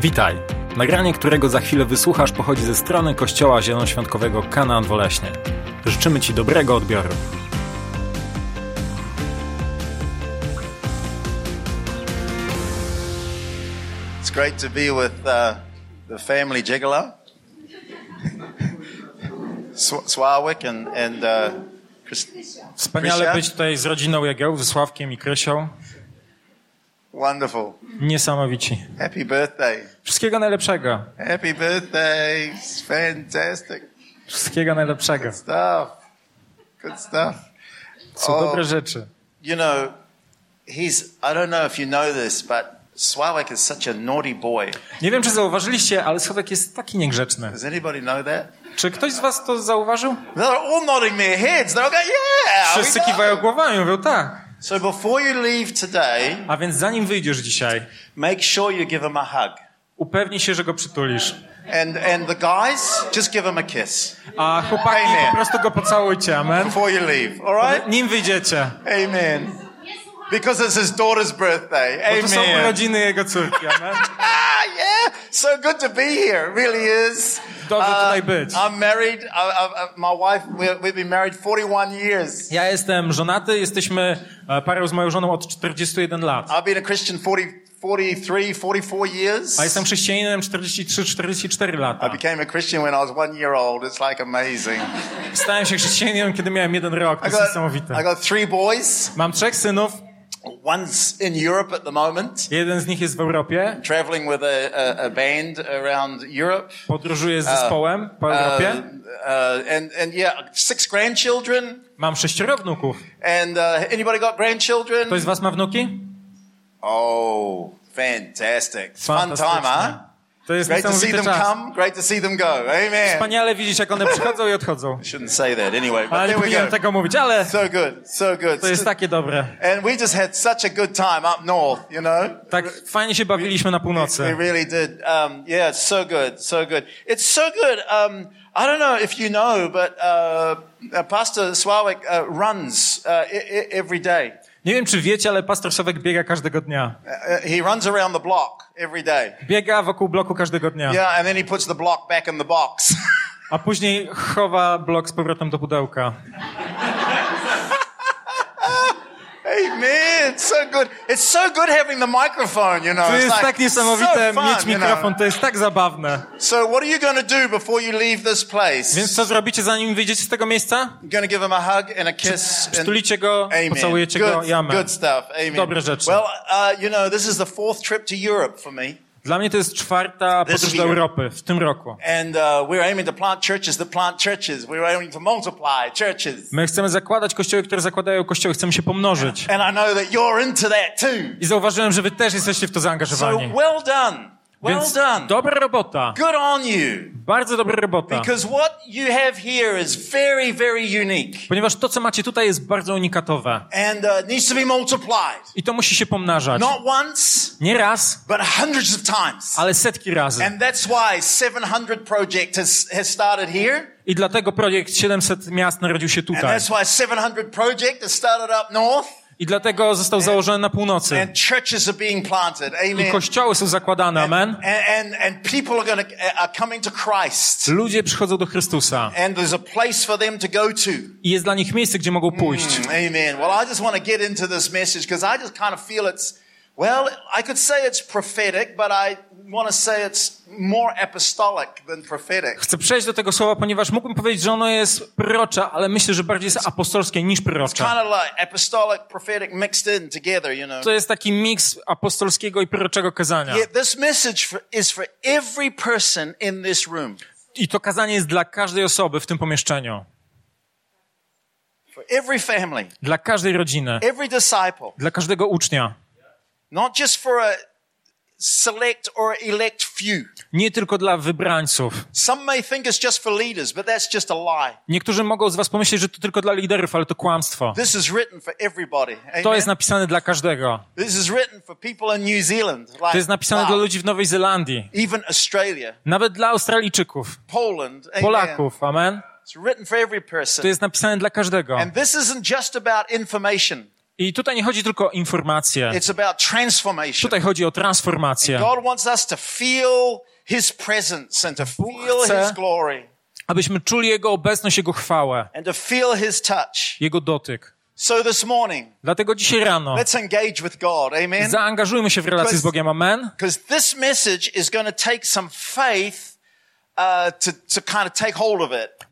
Witaj! Nagranie, którego za chwilę wysłuchasz, pochodzi ze strony Kościoła Zielonoświątkowego Kanaan Woleśnie. Życzymy Ci dobrego odbioru. It's great to be with uh, the family Gigolo, Swarwick and, and uh, Wspaniale być tutaj z rodziną Jagieł, ze Sławkiem i Krysią. Wonderful. Niesamowici. Happy birthday. Wszystkiego najlepszego. Happy birthday. It's fantastic Wszystkiego najlepszego. stuff. Good stuff. Są O. dobre rzeczy. You know, he's, I don't know if you know this, but Swarwick is such a naughty boy. Nie wiem, czy zauważyliście, ale Sławek jest taki niegrzeczny. Does anybody know that? Czy ktoś z was to zauważył? They're all nodding their heads. They'll go, yeah. Wszyscy know." kiwają głowami, mówią tak. So before you leave today, A więc zanim wyjdziesz dzisiaj, make sure you give him a hug. upewnij się, że go przytulisz. And and the guys, just give him a kiss A chłopaki, Amen. po prostu go pocałujcie, amen. before you leave. All right? Nim wyjdziecie. Amen. Because it's his daughter's birthday. Bo to są Amen. urodziny jego córki, amen. Ah, yeah. So good to be here. It really is. Dobrze tutaj być. I'm married. My wife, we've been married 41 years. Ja jestem żonaty, jesteśmy e, parą z moją żoną od 41 lat. I've been a Christian 40, 43, 44 years. A jestem chrześcijaninem 43-44 I lata. became a Christian when I was one year old. It's like amazing. Stałem się chrześcijaninem, kiedy miałem jeden rok. To jest niesamowite. I got three boys. Mam trzech synów. One's in Europe at the moment. Jeden z nich jest w Europie. traveling with a, a, a band around Europe. Podróżuję z zespołem po Europie. Uh, uh, and, and yeah, six grandchildren. Mam sześcioro wnuków. And uh, anybody got grandchildren? Ktoś z was ma wnuki? Oh, fantastic. Fun time, huh? To jest Great to see them czas. come, great to see them go. Amen. Wspaniale widzieć, jak one przychodzą i odchodzą. Shouldn't say that anyway, but Ale nie there we powinienem go. tego mówić, ale So good, so good. to jest takie dobre. And we just had such a good time up north, you know? Tak fajnie się bawiliśmy na We północy. really did. Um, yeah, it's so good, so good. It's so good. Um, I don't know if you know, but uh, uh, Pastor Swarwick uh, runs uh, e- e- every day. Nie wiem, czy wiecie, ale pastor Sowek biega każdego dnia. Uh, uh, he runs around the block every day. Biega wokół bloku każdego dnia. Yeah, and then he puts the block back in the box. A później chowa blok z powrotem do pudełka. Amen. It's so good. It's so good having the microphone, you know. To jest tak niesamowite so fun, mieć mikrofon, to jest tak zabawne. So what are you going to do before you leave this place? Więc co zrobicie zanim wyjdziecie z tego miejsca? You're going to give him a hug and a kiss. Przytulicie go, Amen. pocałujecie go Good, good stuff. Amen. Dobre rzeczy. Well, uh, you know, this is the fourth trip to Europe for me. Dla mnie to jest czwarta podróż do. Europy w tym roku. And uh, we're aiming to plant churches that plant churches. We're aiming to multiply churches. My chcemy zakładać kościoły, które zakładają kościoły, chcemy się pomnożyć. And I know that you're into that too. I zauważyłem, że wy też jesteście w to So zaangażowani. well done. Well Więc done. dobra robota. Good on you. Bardzo dobra robota. Because what you have here is very, very unique. Ponieważ to, co macie tutaj, jest bardzo unikatowe. And uh, needs to be multiplied. I to musi się pomnażać. Not once, Nie raz, but hundreds of times. ale setki razy. And that's why 700 Project has, has started here. I dlatego projekt 700 miast narodził się And tutaj. that's why 700 Project has started up north. I dlatego został założony na północy. And churches are being planted. I kościoły są zakładane, amen. And, and, and people are, gonna, are coming to Christ. Ludzie przychodzą do Chrystusa. And there's a place for them to go to. I jest dla nich miejsce, gdzie mogą pójść. Amen. Well, I just want to get into this message because I just kind of feel it's, well, I could say it's prophetic, but I Chcę przejść do tego słowa, ponieważ mógłbym powiedzieć, że ono jest prorocze, ale myślę, że bardziej jest apostolskie niż prorocze. To jest taki miks apostolskiego i proroczego kazania. I to kazanie jest dla każdej osoby w tym pomieszczeniu. Dla każdej rodziny. Dla każdego ucznia. Not just for a select or elect few. Nie tylko dla wybrańców. Some may think it's just for leaders, but that's just a lie. Niektórzy mogą z was pomyśleć, że to tylko dla liderów, ale to kłamstwo. This is written for everybody. To Amen. jest napisane dla każdego. This is written for people in New Zealand, like To jest napisane wow, dla ludzi w Nowej Zelandii. even Australia, Nawet dla Australijczyków, Poland. Amen. Polaków, amen. It's written for every person. To jest napisane dla każdego. And this isn't just about information. I tutaj nie chodzi tylko o informacje. It's about transformation. Tutaj chodzi o transformację. God wants us to feel His presence and to feel chce- His glory Abyśmy czuli Jego obecność, Jego chwałę, and to feel His touch. Jego dotyk. So this morning, Dlatego dzisiaj rano let's engage with God. Amen. zaangażujmy się w relację z Bogiem. Amen. Because this message is going to take some faith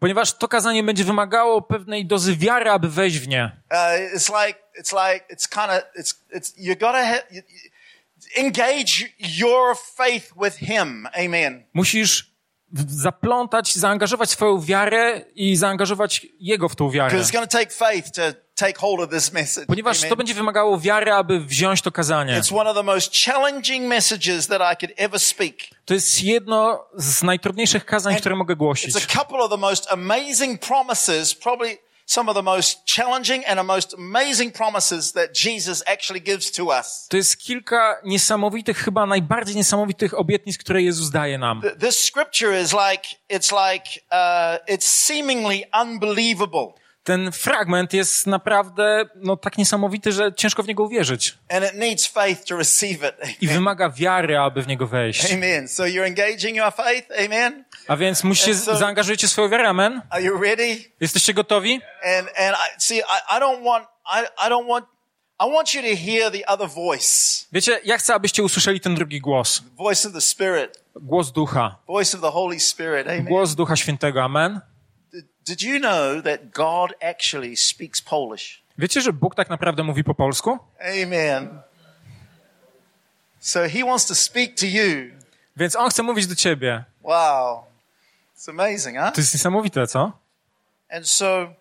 Ponieważ to kazanie będzie wymagało pewnej dozy wiary, aby wejść w nie. Uh, it's like it's like it's kind of it's it's you got to ha- you, you- engage your faith with Him. Amen. Musisz zaplątać, zaangażować swoją wiarę i zaangażować Jego w tą wiarę. Because it's take faith to Ponieważ to będzie wymagało wiary, aby wziąć to kazanie. It's one of the most challenging messages that I could ever speak. To jest jedno z najtrudniejszych kazań, które mogę głosić. It's a couple of the most amazing promises, probably some of the most challenging and the most amazing promises that Jesus actually gives to us. To jest kilka niesamowitych, chyba najbardziej niesamowitych obietnic, które Jezus daje nam. Th- This scripture is like, it's like, uh, it's seemingly unbelievable. Ten fragment jest naprawdę no, tak niesamowity, że ciężko w niego uwierzyć. I wymaga wiary, aby w niego wejść. Amen. So you're engaging your faith. Amen. A więc musicie, So- zaangażujecie swoją wiarę, amen? Are you ready? Jesteście gotowi? And, and I, see, I, I don't want, I, I don't want, I want you to hear the other voice, Wiecie, ja chcę, abyście usłyszeli ten drugi głos. voice of the Spirit, Głos Ducha. voice of the Holy Spirit. Amen. Głos Ducha Świętego, amen? Did, you know that God actually speaks Polish? Wiecie, że Bóg tak naprawdę mówi po polsku? Amen. So he wants to speak to you. Więc On chce mówić do ciebie. Wow. It's amazing, huh? To jest niesamowite, co? And so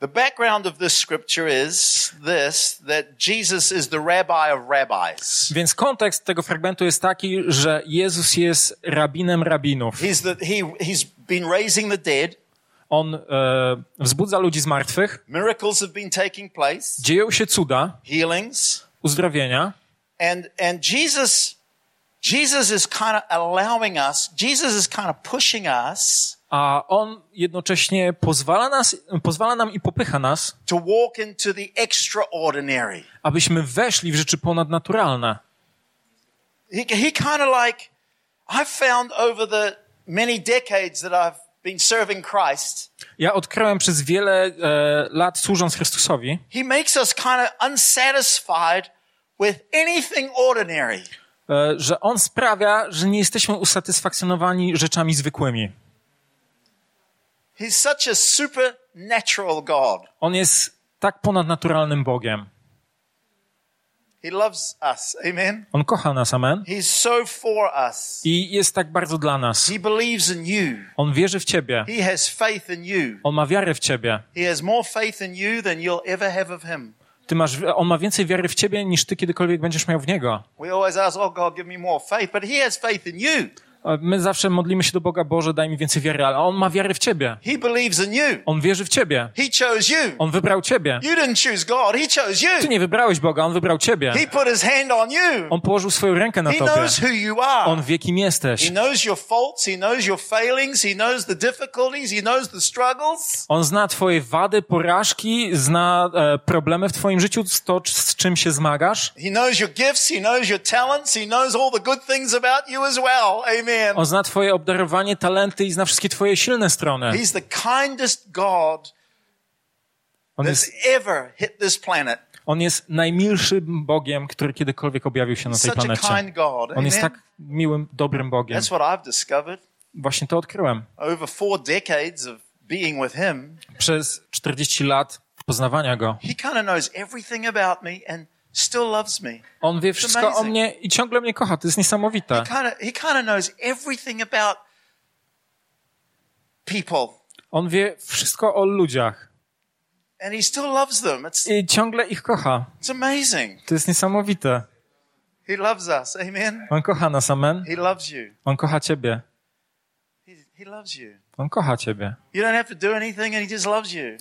the background of this scripture is this that Jesus is the rabbi of rabbis. Więc kontekst tego fragmentu jest taki, że Jezus jest rabinem rabinów. He's the, he, he's been raising the dead. On e, wzbudza ludzi z martwych, Miracles have been taking place, dzieją się cuda, healings. uzdrowienia. And, and Jesus, Jesus is kind of allowing us, Jesus is kind of pushing us A On jednocześnie pozwala, nas, pozwala nam i popycha nas, to walk into the extraordinary. abyśmy weszli w rzeczy ponadnaturalne. He, he kind of like, I've found over the many decades that I've been serving Christ, Ja odkryłem przez wiele e, lat służąc Chrystusowi, he makes us kind of unsatisfied with anything ordinary. e, że On sprawia, że nie jesteśmy usatysfakcjonowani rzeczami zwykłymi. He's such a supernatural God. On jest tak ponadnaturalnym Bogiem. He loves us. Amen. On kocha nas, amen? He's so for us. I jest tak bardzo dla nas. He believes in you. On wierzy w Ciebie. He has faith in you. On ma wiarę w Ciebie. He has more faith in you than you'll ever have of him. Ty masz, on ma więcej wiary w Ciebie, niż Ty kiedykolwiek będziesz miał w Niego. We always ask, oh God, give me more faith, but he has faith in you. My zawsze modlimy się do Boga, Boże, daj mi więcej wiary, ale On ma wiarę w Ciebie. He believes in you. On wierzy w Ciebie. He chose you. On wybrał Ciebie. You didn't choose God. He chose Ty nie wybrałeś Boga, On wybrał Ciebie. He put his hand on you. On położył swoją rękę na He Tobie. knows who you are. On wie, kim jesteś. He knows your faults. He knows your failings. He knows the difficulties. He knows the struggles. On zna Twoje wady, porażki, zna e, problemy w Twoim życiu, to, z czym się zmagasz. He knows your gifts. He knows your talents. He knows all the good things about you as well. Amen. On zna Twoje obdarowanie, talenty i zna wszystkie Twoje silne strony. He's the kindest God On jest, ever hit this planet. on jest najmilszym Bogiem, który kiedykolwiek objawił się na tej planecie. On jest Amen. tak miłym, dobrym Bogiem. That's what I've discovered Właśnie to odkryłem. over four decades of being with Him. Przez 40 lat poznawania Go. He kind of knows everything about me and still loves me. On wie wszystko o mnie i ciągle mnie kocha. To jest niesamowite. He kind of knows everything about people, On wie wszystko o ludziach and he still loves them. It's i ciągle ich kocha. it's amazing. To jest niesamowite. He loves us. Amen. On kocha nas, amen. He loves you. On kocha ciebie. He, he loves you. On kocha ciebie.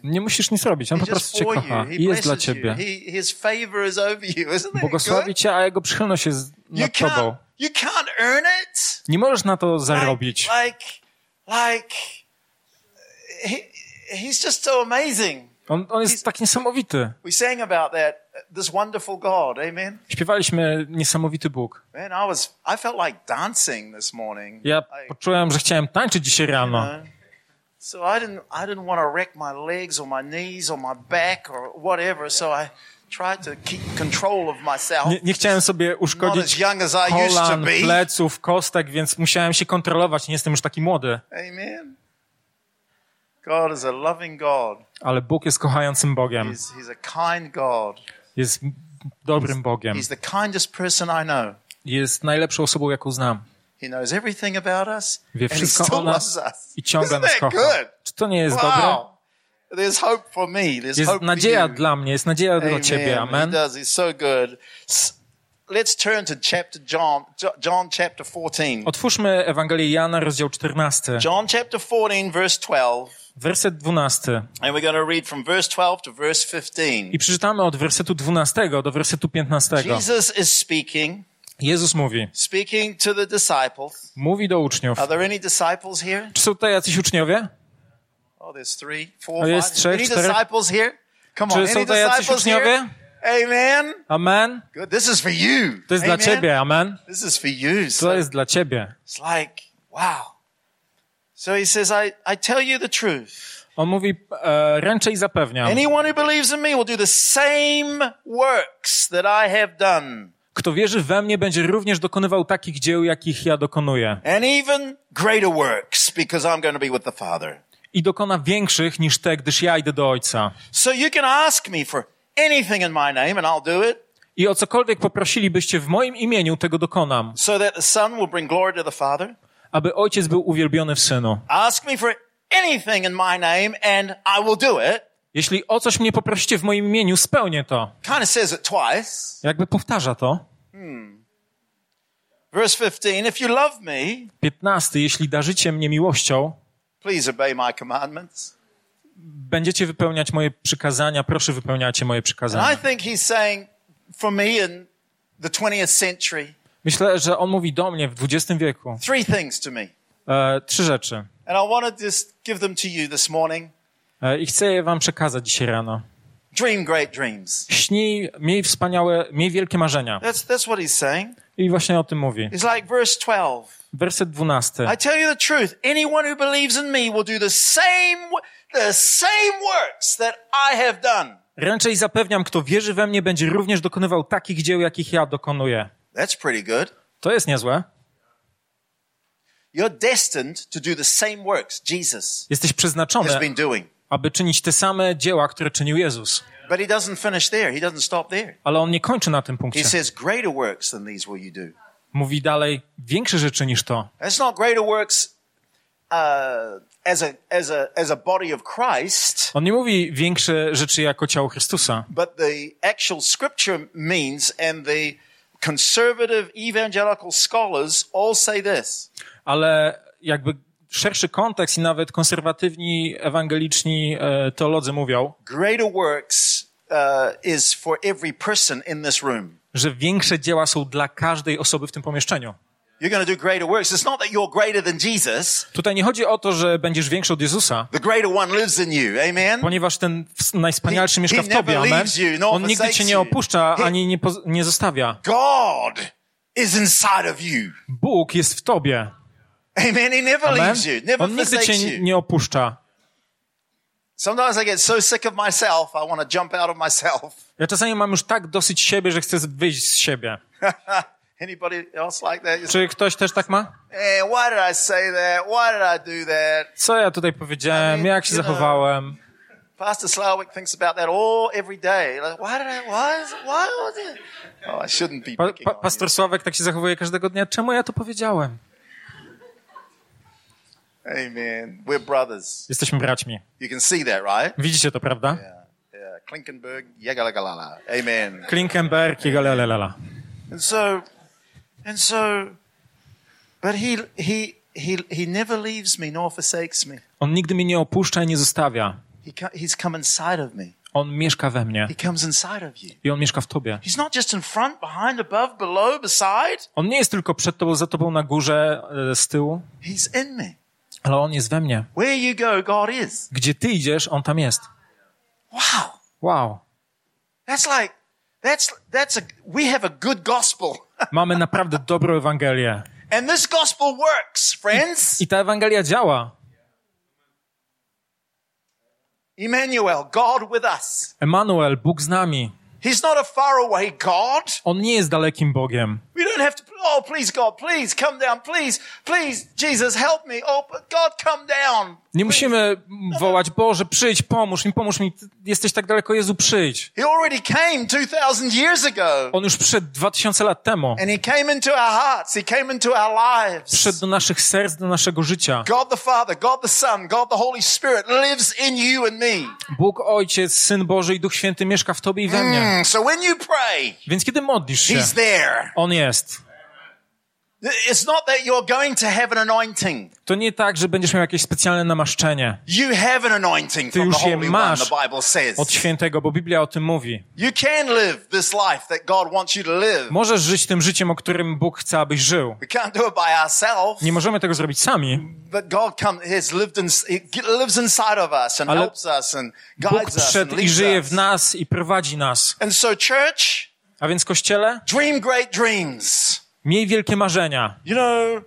Nie musisz nic robić. On po prostu cię kocha i jest dla ciebie. Błogosławi cię, a jego przychylność jest nad tobą. Nie możesz na to zarobić. like, like, he, he's just so amazing. On, on jest tak niesamowity. We sang about that, this wonderful God. Amen. Śpiewaliśmy niesamowity Bóg. Man, I was, I felt like dancing this morning. Ja I- poczułem, że chciałem tańczyć dzisiaj rano. know. So I didn't, I didn't want to wreck my legs or my knees or my back or whatever. So I tried to keep control of myself. Nie, nie chciałem sobie uszkodzić kolan, pleców, kostek, więc musiałem się kontrolować. Nie jestem już taki młody. Amen. God is a loving God. Ale Bóg jest kochającym Bogiem. He's, he's a kind God. Jest dobrym Bogiem. He's the kindest person I know. Jest najlepszą osobą, jaką znam. He knows everything about us. Wie he wszystko o nas i ciągle nas kocha. Czy to nie jest dobre? Wow. There's hope for me. There's Jest hope nadzieja for you. dla mnie, jest nadzieja dla Amen. ciebie. He Amen. does. He's so good. Let's turn to chapter John, Jo- John chapter 14. Otwórzmy Ewangelię Jana, rozdział 14, John chapter 14, verse 12. werset 12. And we're going to read from verse 12 to verse 15. I przeczytamy od wersetu 12 do wersetu 15. Jesus is speaking, Jezus mówi, speaking to the disciples. mówi do uczniów. Are there any disciples here? Czy są tutaj jacyś uczniowie? Oh, there's three, four, O, jest five. trzech, Any czterech. disciples here? Come on, Czy są tutaj jacyś here? Amen. Amen. Good. This is for you. To jest dla Amen. ciebie, amen. This is for you. So To jest dla ciebie. it's like, wow. So he says, I, I tell you the truth. On mówi, e, ręczę i zapewniam. Anyone who believes in me will do the same works that I have done, Kto wierzy we mnie, będzie również dokonywał takich dzieł, jakich ja dokonuję. and even greater works, because I'm going to be with the Father. I dokona większych niż te, gdyż ja idę do Ojca. So you can ask me for anything in my name, and I'll do it, I o cokolwiek poprosilibyście w moim imieniu, tego dokonam, so that the Son will bring glory to the Father. aby Ojciec był uwielbiony w Synu. Ask me for anything in my name, and I will do it. Jeśli o coś mnie poprosicie w moim imieniu, spełnię to. Kind of says it twice. Jakby powtarza to. Verse 15 If you love me, 15. Jeśli darzycie mnie miłością, please obey my commandments. Będziecie wypełniać moje przykazania, proszę wypełniajcie moje And I przykazania. think he's saying, for me in the 20th century, Myślę, że on mówi do mnie w XX wieku three things to me. e, trzy rzeczy. And I want to just give them to you this morning. E, I chcę je wam przekazać dzisiaj rano. Dream great dreams. Śnij, miej wspaniałe, miej wielkie marzenia. That's, that's what he's saying. I właśnie o tym mówi. It's like verse 12. Werset 12. I tell you the truth. Anyone who believes in me will do the same, the same works that I have done. Ręczę i zapewniam, kto wierzy we mnie, będzie również dokonywał takich dzieł, jakich ja dokonuję. That's pretty good. To jest niezłe. You're destined to do the same works Jesus Jesteś has przeznaczony, been doing. aby czynić te same dzieła, które czynił Jezus. But he doesn't finish there. He doesn't stop there. Ale on nie kończy na tym He punkcie. says, greater works than these will you do. Mówi dalej, większe rzeczy niż to. That's not greater works uh, as, a, as, a, as a body of Christ, On nie mówi większe rzeczy jako ciało Chrystusa, but the actual scripture means, and the conservative evangelical scholars all say this ale jakby szerszy kontekst i nawet konserwatywni, ewangeliczni e, teolodzy mówią, greater works uh, is for every person in this room. Że większe dzieła są dla każdej osoby w tym pomieszczeniu. You're going to do greater works. It's not that you're greater than Jesus. Tutaj nie chodzi o to, że będziesz większy od Jezusa, The greater one lives in you. Amen. ponieważ ten najwspanialszy mieszka w tobie, amen. On nigdy cię nie opuszcza, ani nie, nie zostawia. God is inside of you. Bóg jest w tobie, Amen. He never amen. leaves you, never On nigdy cię nie opuszcza. Sometimes I get so sick of myself, I want to jump out of myself. Ja czasami mam już tak dosyć siebie, że chcę wyjść z siebie. Anybody else like that? Czy ktoś też tak ma? Eh, why did I say that? Why did I do that? Co ja tutaj powiedziałem? I mean, Jak się you know, zachowałem? Pastor Slawick thinks about that all every day. Like, why did I? Why? Is, why was it? Oh, I shouldn't be Pa, pa, pastor Sławek tak się zachowuje każdego dnia. Czemu ja to powiedziałem? Amen. We're brothers. Jesteśmy braćmi. You can see that, right? Widzicie to, prawda? Yeah. Yeah. Klinkenberg. Yagalagalala. Amen. Klinkenberg i galelelala. And so, and so, but he he he he never leaves me nor forsakes me. On nigdy mnie nie opuszcza i nie zostawia. He he's come inside of me. On mieszka we mnie He comes inside of you. i on mieszka w tobie. He's not just in front, behind, above, below, beside. On nie jest tylko przed tobą, za tobą na górze, e, z tyłu, He's in me. Ale on jest we mnie. Where you go, God is. Gdzie ty idziesz, on tam jest. Wow. Wow. That's like, that's, that's a, we have a good gospel. Mamy naprawdę dobrą Ewangelię. and this gospel works, friends. I ta Ewangelia działa. Emmanuel, God with us. Emanuel, Bóg z nami. He's not a faraway God. On nie jest dalekim Bogiem. We don't have to, oh, please, God, please come down. Please, please, Jesus, help me. Oh, but God, come down. Nie musimy wołać, Boże, przyjdź, pomóż mi, pomóż mi. Jesteś tak daleko, Jezu, przyjdź. He already came 2,000 years ago. On już przyszedł dwa tysiące lat temu. And he came into our hearts. He came into our lives. Przyszedł do naszych serc, do naszego życia. God the Father, God the Son, God the Holy Spirit lives in you and me. Bóg Ojciec, Syn Boży i Duch Święty mieszka w Tobie i we mnie. Mm, so when you pray, Więc kiedy modlisz się, He's there. On jest. It's not that you're going to have an anointing. To nie tak, że będziesz miał jakieś specjalne namaszczenie You have an anointing Ty from the już je masz the Bible says. od świętego, bo Biblia o tym mówi. You can live this life that God wants you to live. Możesz żyć tym życiem, o którym Bóg chce, abyś żył. We can't do it by ourselves. Nie możemy tego zrobić sami. But God has lived in, lives inside of us and Ale helps us and Bóg guides us and przyszedł i leads żyje w nas i prowadzi nas. And so church, A więc Kościele, dream great dreams. miej wielkie marzenia. You know,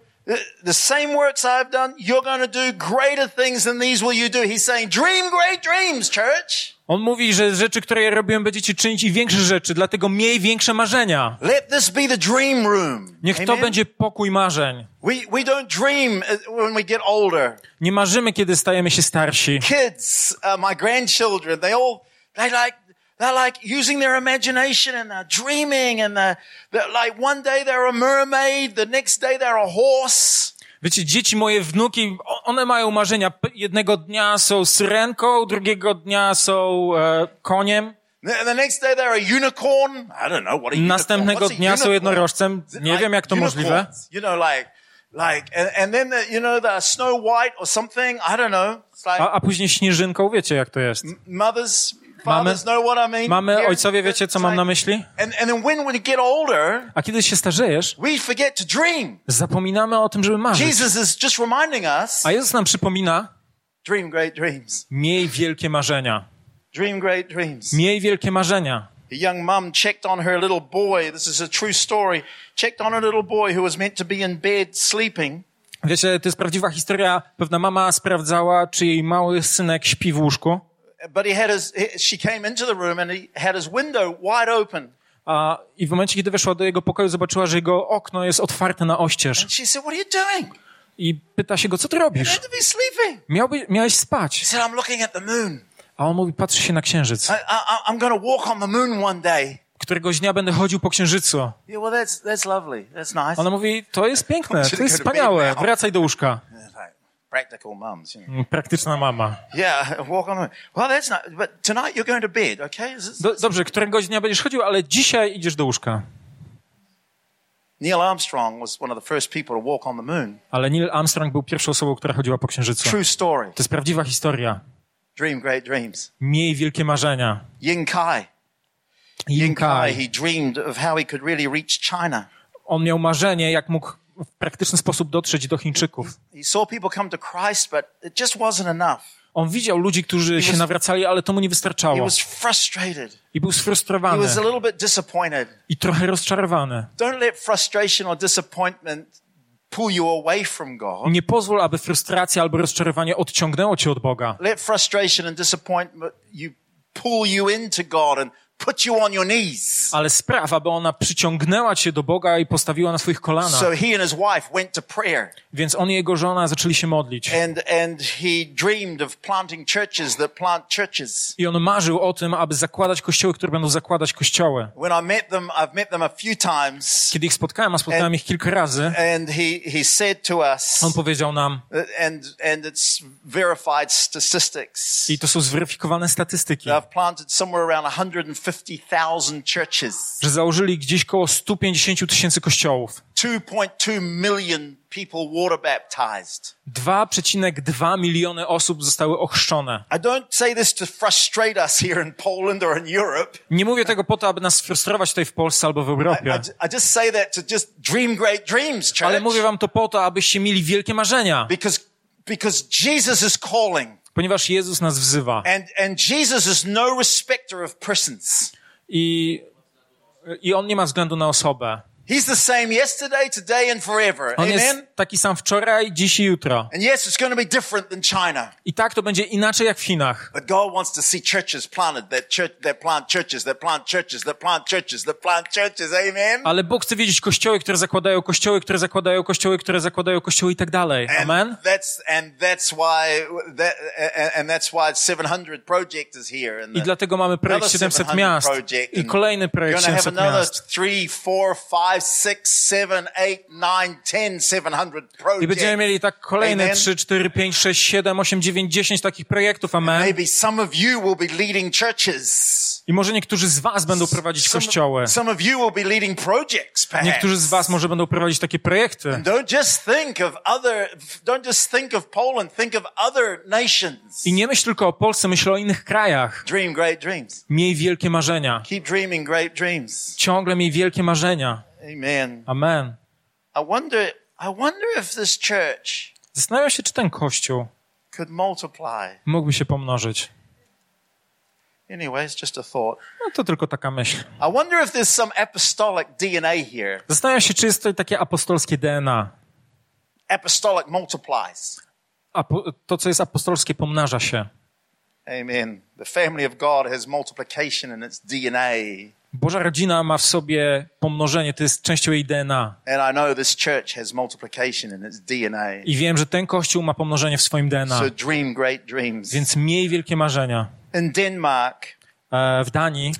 the, same works I've done, you're going to do greater things than these will you do. He's saying, dream great dreams, church. On mówi, że rzeczy, które ja robiłem, będziecie czynić i większe rzeczy, dlatego miej większe marzenia. Let this be the dream room. Niech to Amen? będzie pokój marzeń. We, we don't dream uh, when we get older. Nie marzymy, kiedy stajemy się starsi. Kids, uh, my grandchildren, they all, they like, they're like using their imagination and they're dreaming and they're, they're like one day they're a mermaid, the next day they're a horse. Wiecie, dzieci moje, wnuki, one mają marzenia. Jednego dnia są syrenką, drugiego dnia są e, koniem, The, next day they're a unicorn. I don't know what a unicorn. następnego dnia są jednorożcem. Nie wiem, jak to możliwe. You know, like, like, and, and then the, you know, the Snow White or something. I don't know. Like A, a później śnieżynką, wiecie, jak to jest. mothers, Mamy, mamy ojcowie, wiecie, co mam na myśli? A kiedy się starzejesz, zapominamy o tym, żeby marzyć. Jesus is just reminding us, A Jezus nam przypomina, miej wielkie marzenia. Miej wielkie marzenia. A young mum checked on her little boy. This is a true story. Checked on a little boy who was meant to be in bed sleeping. Wiecie, to jest prawdziwa historia. Pewna mama sprawdzała, czy jej mały synek śpi w łóżku. But he had his, he- she came into the room and he had his window wide open. A, I w momencie, kiedy weszła do jego pokoju, zobaczyła, że jego okno jest otwarte na oścież. And she said, what are you doing? I pyta się go, co ty robisz? Miałby, miałeś spać. He said, I'm looking at the moon. A on mówi, patrzy się na księżyc. I, I, I'm to walk on the moon one day. Któregoś dnia będę chodził po księżycu. Yeah, well, that's, that's lovely. That's nice. Ona mówi, to jest piękne, to jest wspaniałe, wracaj do łóżka. Practical mums, you know. Praktyczna mama. Yeah, walk on. Well, that's not, but tonight you're going to bed, okay? Do, dobrze, któregoś dnia będziesz chodził, ale dzisiaj idziesz do łóżka. Neil Armstrong was one of the first people to walk on the moon. Ale Neil Armstrong był pierwszą osobą, która chodziła po księżycu. True story. To jest prawdziwa historia. Dream great dreams. Miej wielkie marzenia. Yin Kai. Yin Yin Kai, Kai. he dreamed of how he could really reach China. On miał marzenie, jak mógł w praktyczny sposób dotrzeć do Chińczyków. On widział ludzi, którzy się nawracali, ale to mu nie wystarczało. I był sfrustrowany i trochę rozczarowany. Nie pozwól, aby frustracja albo rozczarowanie odciągnęło cię od Boga. Let frustration and disappointment you pull you into God and put you on your knees. Ale spraw, aby ona przyciągnęła cię do Boga i postawiła na swoich kolanach. So he and his wife went to prayer Więc on i jego żona zaczęli się modlić. and, and he dreamed of planting churches that plant churches. I on marzył o tym, aby zakładać kościoły, które będą zakładać kościoły. When I met them, I've met them a few times Kiedy ich spotkałem, a spotkałem ich kilka razy, and he, he said to us, on powiedział nam, and, and it's verified statistics. i to są zweryfikowane statystyki, They've planted somewhere around 150,000 churches. Że założyli gdzieś koło 150 tysięcy kościołów. 2.2 million people water baptized. 2,2 miliony osób zostały ochrzczone. I don't say this to frustrate us here in Poland or in Europe. Nie mówię tego po to, aby nas frustrować tutaj w Polsce albo w Europie, I- I just say that to just dream great dreams, church. ale mówię wam to po to, abyście mieli wielkie marzenia. Because, because Jesus is calling. Ponieważ Jezus nas wzywa And, and Jesus is no respecter of persons. i, i On nie ma względu na osobę. He's the same yesterday, today, and forever. On Amen? jest taki sam wczoraj, dziś i jutro. And yes, it's going to be different than China. I tak to będzie inaczej jak w Chinach. But God wants to see churches planted that church, that plant churches, that plant churches, that plant churches, that plant churches. Amen? Ale Bóg chce wiedzieć kościoły, które zakładają kościoły, które zakładają kościoły, które zakładają kościoły i tak dalej. Amen? And that's, and that's why, that, and- that's why 700 project is here. And I dlatego mamy projekt another 700 700 miast i kolejny projekt going to have 700 another miast. three, four, five, six, seven, eight, nine, ten, 700 I będziemy projects. mieli tak kolejne Amen. 3, 4, 5, 6, 7, 8, 9, 10 takich projektów. Amen? Maybe some of you will be leading churches. I może niektórzy z was będą prowadzić Some kościoły. of, some of you will be leading projects, perhaps. Niektórzy z was może będą prowadzić takie projekty. Don't just think of other, don't just think of Poland, think of other nations. I nie myśl tylko o Polsce, myśl o innych krajach. Dream great dreams. Miej wielkie marzenia. Keep dreaming great dreams. Ciągle miej wielkie marzenia. Amen. Amen. I wonder, I wonder if this church Zastanawiam się, czy ten kościół could multiply. mógłby się pomnożyć. Anyway, it's just a thought. No to tylko taka myśl. I wonder if there's some apostolic DNA here. Zastanawiam się, czy jest to takie apostolskie DNA. Apostolic multiplies. Apo- to, co jest apostolskie, pomnaża się. Amen. The family of God has multiplication in its DNA. Boża rodzina ma w sobie pomnożenie, to jest częścią jej DNA. And I know this church has multiplication in its DNA. I wiem, że ten kościół ma pomnożenie w swoim DNA. So dream great dreams. Więc miej wielkie marzenia. In Denmark, E, w Danii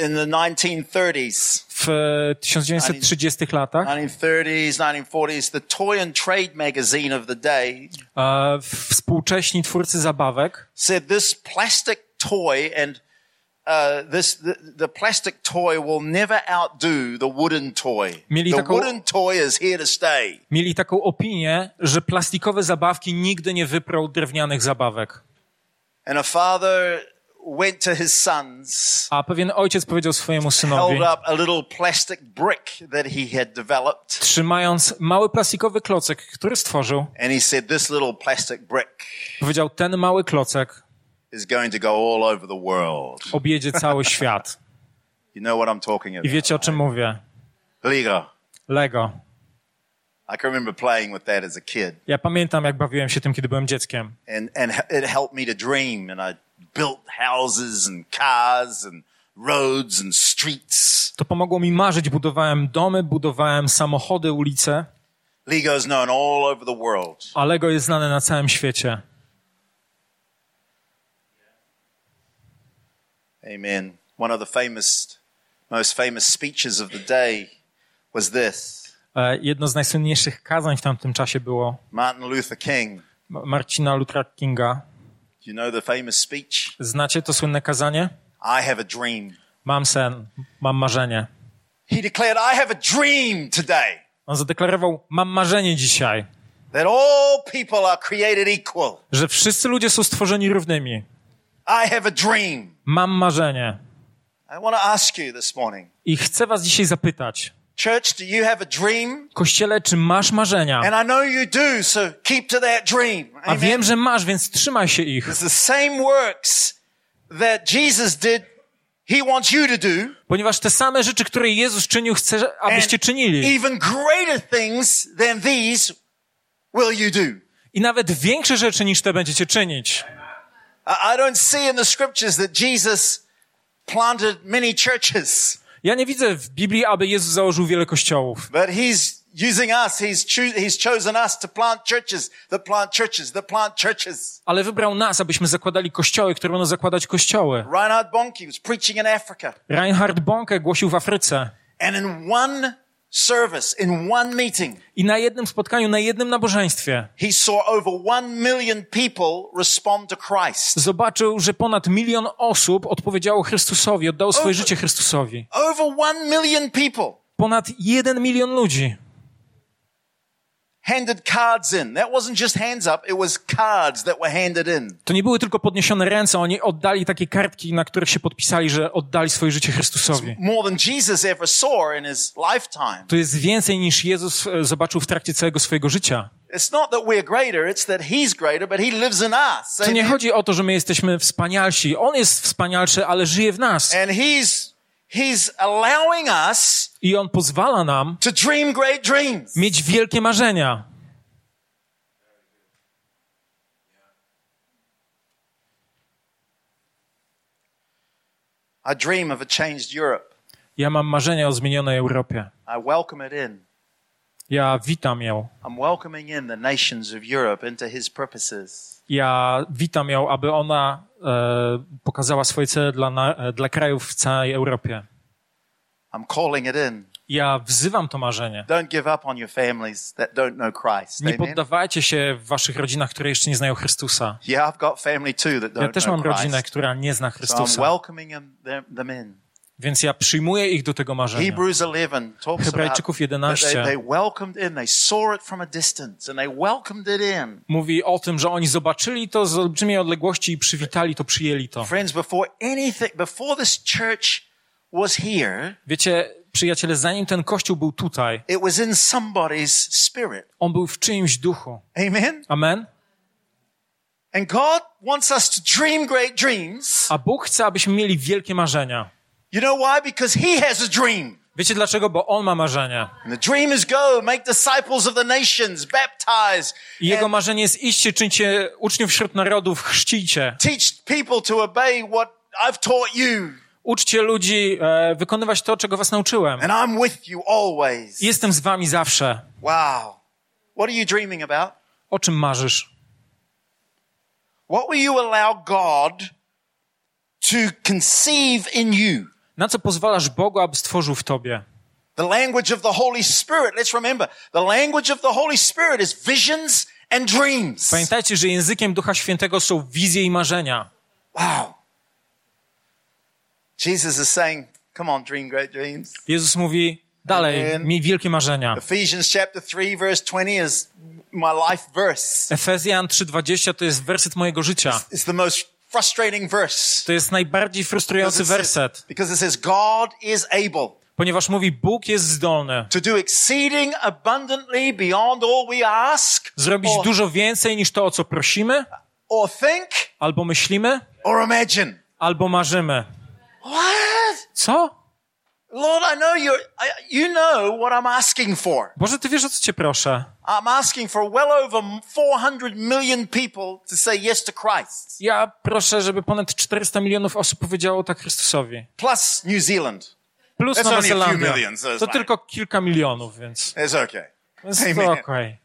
in the 1930s, w e, 1930 latach 1930s, 1940s, the Toy and Trade magazine of the day e, współcześni twórcy zabawek said this plastic toy and uh, this the, the plastic toy will never outdo the wooden toy. Mieli the taką- wooden toy is here to stay. mieli taką opinię, że plastikowe zabawki nigdy nie wyprą drewnianych zabawek. And a father went to his sons, A pewien ojciec powiedział swojemu synowi, held up a little plastic brick that he had developed, trzymając mały plastikowy klocek, który stworzył, and he said, "This little plastic brick powiedział, ten mały klocek is going to go all over the world." objedzie cały świat. You know what I'm talking I about? wiecie, o czym mówię? Lego. Lego. I can remember playing with that as a kid, Ja pamiętam, jak bawiłem się tym, kiedy byłem dzieckiem. and and it helped me to dream, and I built houses and cars and roads and streets. To pomogło mi marzyć. Budowałem domy, budowałem samochody, ulice, Lego is known all over the world. a Lego jest znane na całym świecie. Amen. One of the famous, most famous speeches of the day was this. E, Jedno z najsłynniejszych kazań w tamtym czasie było Martin Luther King. Ma- Marcina Luthera Kinga. You know the famous speech? Znacie to słynne kazanie? I have a dream. Mam sen, mam marzenie. He declared, I have a dream today On zadeklarował, mam marzenie dzisiaj, that all people are created equal. że wszyscy ludzie są stworzeni równymi. I have a dream. Mam marzenie. I want to ask you this morning, I chcę was dzisiaj zapytać, church, do you have a dream? Kościele, czy masz marzenia? And I know you do, so keep to that dream. A wiem, że masz, więc trzymaj się ich. It's the same works that Jesus did, he wants you to do. Ponieważ te same rzeczy, które Jezus czynił, chce, abyście czynili. Even greater things than these will you do. I nawet większe rzeczy niż te będziecie czynić. I don't see in the scriptures that Jesus planted many churches, Ja nie widzę w Biblii, aby Jezus założył wiele kościołów. but he's using us. He's, choo- he's chosen us to plant churches, that plant churches, that plant churches. Ale wybrał nas, abyśmy zakładali kościoły, które będą zakładać kościoły. Reinhard Bonnke was preaching in Africa. Reinhard Bonke głosił w Afryce. And in one service, in one meeting, I na jednym spotkaniu, na jednym nabożeństwie he saw over one million people respond to Christ. zobaczył, że ponad milion osób odpowiedziało Chrystusowi, oddało swoje życie Chrystusowi. Over one million people Ponad jeden milion ludzi. Handed cards in. That wasn't just hands up, it was cards that were handed in. To nie były tylko podniesione ręce, oni oddali takie kartki, na których się podpisali, że oddali swoje życie Chrystusowi. More than Jesus ever saw in his lifetime. To jest więcej niż Jezus e, zobaczył w trakcie całego swojego życia. It's not that we're greater, it's that He's greater, but He lives in us. To nie chodzi o to, że my jesteśmy wspanialsi. On jest wspanialszy, ale żyje w nas. And He's He's allowing us I On pozwala nam to dream great dreams. mieć wielkie marzenia. I dream of a changed Europe. Ja mam marzenia o zmienionej Europie. I welcome it in. Ja witam ją. I'm welcoming in the nations of Europe into His purposes. Ja witam ją, aby ona e, pokazała swoje cele dla, e, dla krajów w całej Europie. I'm calling it in. Ja wzywam to marzenie. Don't give up on your families that don't know Christ. Nie poddawajcie się w waszych rodzinach, które jeszcze nie znają Chrystusa. Yeah, I've got family too that Ja don't też know mam rodzinę, która nie zna So I'm Chrystusa. welcoming them in. Więc ja przyjmuję ich do tego marzenia. Hebrews 11 talks about Hebrajczyków that 11. they, they welcomed in, they saw it from a distance and they welcomed it in. Mówi o tym, że oni zobaczyli to z olbrzymiej odległości i przywitali to, przyjęli to. Friends, before anything, before this church was here, Wiecie, przyjaciele, zanim ten kościół był tutaj, it was in somebody's spirit. on był w czyimś duchu. Amen? Amen? And God wants us to dream great dreams. A Bóg chce, abyśmy mieli wielkie marzenia. You know why? Because He has a dream. Wiecie dlaczego? Bo On ma marzenia. I Jego marzenie jest iście, czyńcie uczniów wśród narodów, chrzcijcie. teach people to obey what I've taught you. Uczcie ludzi e, wykonywać to, czego was nauczyłem. And I'm with you always. Jestem z wami zawsze. Wow. What are you dreaming about? O czym marzysz? What will you allow God to conceive in you? Na co pozwalasz Bogu, aby stworzył w tobie? The language of the Holy Spirit. Let's remember, the language of the Holy Spirit is visions and dreams. Pamiętajcie, że językiem Ducha Świętego są wizje i marzenia. Wow. Jesus is saying, come on, dream great dreams. Jezus mówi, dalej, Amen. miej wielkie marzenia. Ephesians chapter 3 verse 20 is my life verse. Efezjan 3,20 to jest werset mojego życia. It's the most frustrating verse. To jest najbardziej frustrujący werset, Because it says God is able ponieważ mówi, Bóg jest zdolny to do exceeding abundantly beyond all we ask zrobić or, dużo więcej niż to, o co prosimy, or think albo myślimy, or imagine. albo marzymy. What? Co? Lord, I know you're, I, you know what I'm asking for. Boże, Ty wiesz, o co Cię proszę. I'm asking for well over 400 million people to say yes to Christ, Ja proszę, żeby ponad 400 milionów osób powiedziało tak Chrystusowi. plus New Zealand. Plus That's Nowa Zelandia. million, so To like- tylko kilka milionów, więc It's okay. jest to okej.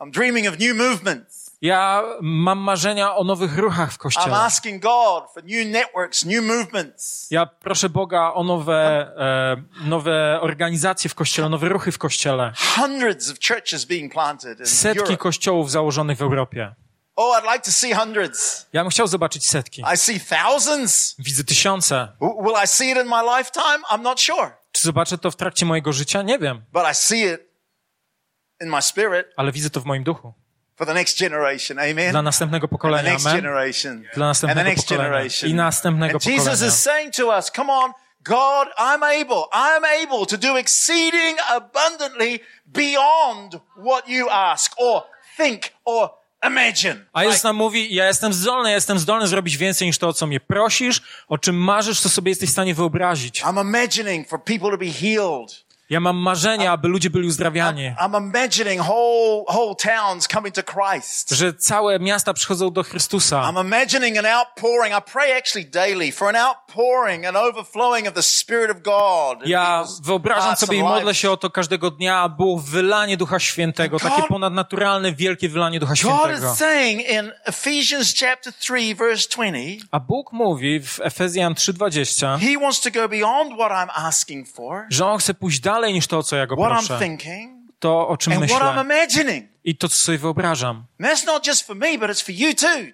I'm dreaming of new movements. Ja mam marzenia o nowych ruchach w I'm Kościele. asking God for new networks, new movements. Ja proszę Boga o nowe, e, nowe organizacje w Kościele, nowe ruchy w Kościele. Hundreds of churches being planted in Setki Europe. kościołów założonych w Europie. Oh, I'd like to see hundreds. Ja bym chciał zobaczyć setki. I see thousands. Widzę tysiące. Will I see it in my lifetime? I'm not sure. Czy zobaczę to w trakcie mojego życia? Nie wiem, But I see it in my spirit ale widzę to w moim duchu. For the next generation. Amen. Dla następnego And the pokolenia. next generation. Dla And the następnego next pokolenia. generation. I następnego And Jesus pokolenia. is saying to us, come on, God, I'm able, I'm able to do exceeding abundantly beyond what you ask or think or imagine. A Jezus nam mówi, ja jestem zdolny, ja jestem zdolny zrobić więcej niż to, o co mnie prosisz, o czym marzysz, co sobie jesteś w stanie wyobrazić. I'm imagining for people to be healed. Ja mam marzenia, aby ludzie byli uzdrawiani. I'm imagining whole, whole towns coming to Christ. Że całe miasta przychodzą do Chrystusa. I'm imagining an outpouring. I pray actually daily for an outpouring, an overflowing of the Spirit of God. in Ja wyobrażam sobie i modlę się o to każdego dnia, było wylanie Ducha Świętego, God- takie ponadnaturalne, wielkie wylanie Ducha God Świętego. is saying in Ephesians chapter 3 verse 20, A Bóg mówi w Efezjan 3:20, He wants to go beyond what I'm asking for, że On chce pójść dalej niż to, o co ja go proszę. To, o czym myślę. I to, co sobie wyobrażam.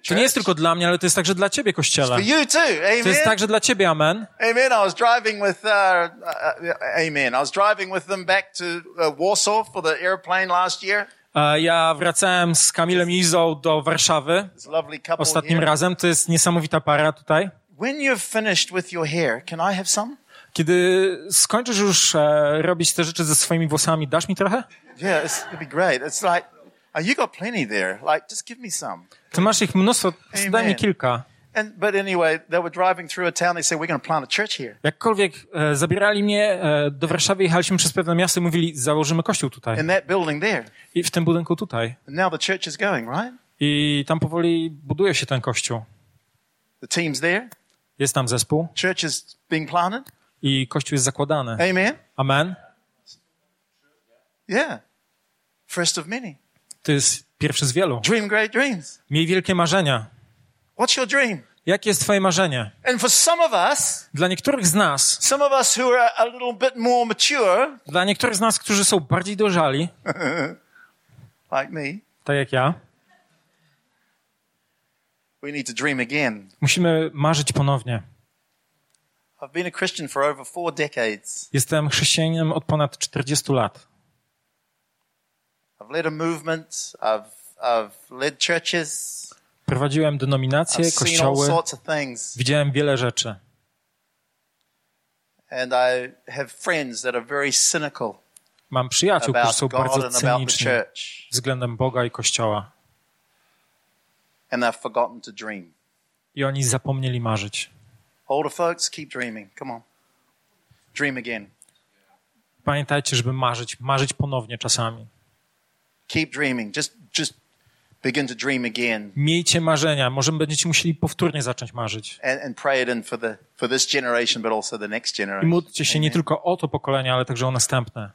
To nie jest tylko dla mnie, ale to jest także dla Ciebie, Kościele. To jest także dla Ciebie, amen. Amen. I was driving with, uh, uh, amen. I was driving with them back to uh, Warsaw for the airplane last year. E, Ja wracałem z Kamilem i Izą do Warszawy ostatnim razem. To jest niesamowita para tutaj. When you've finished with your hair, can I have some? Kiedy skończysz już e, robić te rzeczy ze swoimi włosami, dasz mi trochę? Yeah, it's, it'd be great. It's like, oh, you got plenty there. Like, just give me some. Ty masz ich mnóstwo, daj mi kilka. And, but anyway, they were driving through a town. They said, we're going to plant a church here. Jakkolwiek e, zabierali mnie e, do Warszawy, jechaliśmy przez pewne miasto i mówili, założymy kościół tutaj. In that building there. I w tym budynku tutaj. And now the church is going, right? I tam powoli buduje się ten kościół. The team's there. Jest tam zespół Church is being planted. I kościół jest zakładany. Amen. Amen. Yeah. First of many. To jest pierwszy z wielu. Dream great dreams. Miej wielkie marzenia. What's your dream? Jakie jest twoje marzenie? And for some of us, Dla niektórych z nas, some of us who are a little bit more mature, dla niektórych z nas, którzy są bardziej dojrzali, like me, tak jak ja, we need to dream again. musimy marzyć ponownie. I've been a Christian for over four decades. Jestem chrześcijaninem od ponad 40 lat. I've led a movement. I've, I've led churches. Prowadziłem denominacje, I've seen all kościoły, sorts of things. widziałem wiele rzeczy. And I have friends that are very cynical Mam przyjaciół, którzy są bardzo cyniczni względem Boga i Kościoła. I oni zapomnieli marzyć. Older folks, keep dreaming. Come on. Dream again. Pamiętajcie, żeby marzyć, marzyć ponownie czasami. Keep dreaming. Just, just begin to dream again. Miejcie marzenia, może będziecie musieli powtórnie zacząć marzyć. and, and pray it in for the for this generation, but also the next I generation. módlcie się nie tylko o to pokolenie, ale także o następne.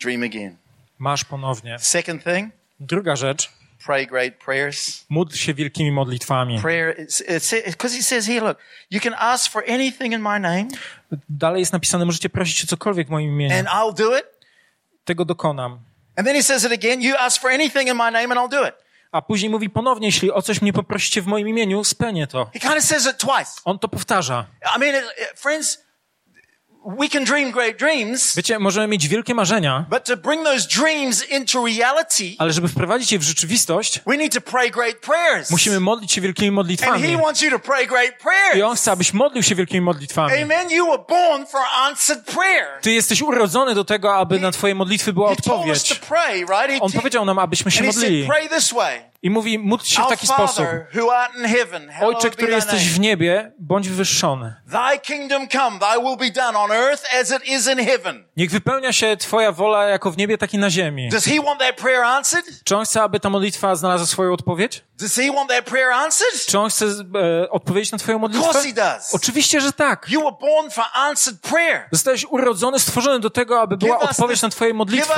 Dream again. Masz ponownie. Second thing, Druga rzecz, pray great prayers. módl się wielkimi modlitwami. Prayer, because he says here, look, you can ask for anything in my name, Dalej jest napisane, możecie prosić o cokolwiek w moim imieniu. and I'll do it. Tego dokonam. And then he says it again, you ask for anything in my name, and I'll do it. A później mówi ponownie, jeśli o coś mnie poprosicie w moim imieniu, spełnię to. He kind of says it twice. On to powtarza. I mean, friends, we can dream great dreams, Wiecie, możemy mieć wielkie marzenia, but to bring those dreams into reality, ale żeby wprowadzić je w rzeczywistość, we need to pray great prayers. musimy modlić się wielkimi And modlitwami. he wants you to pray great I prayers. on chce, abyś modlił się wielkimi modlitwami. Amen. You were born for answered prayer. Ty jesteś urodzony do tego, aby na twoje modlitwy była He odpowiedź. pray, right? He On powiedział nam, abyśmy się and he said, modlili. pray this way. I mówi, módl się w taki sposób. Ojcze, który jesteś w niebie, bądź wywyższony. Niech wypełnia się twoja wola jako w niebie, tak i na ziemi. Czy on chce, aby ta modlitwa znalazła swoją odpowiedź? Czy on chce e, odpowiedzieć na twoją modlitwę? Oczywiście, że tak. Zostałeś urodzony, stworzony do tego, aby była odpowiedź na twoje modlitwy.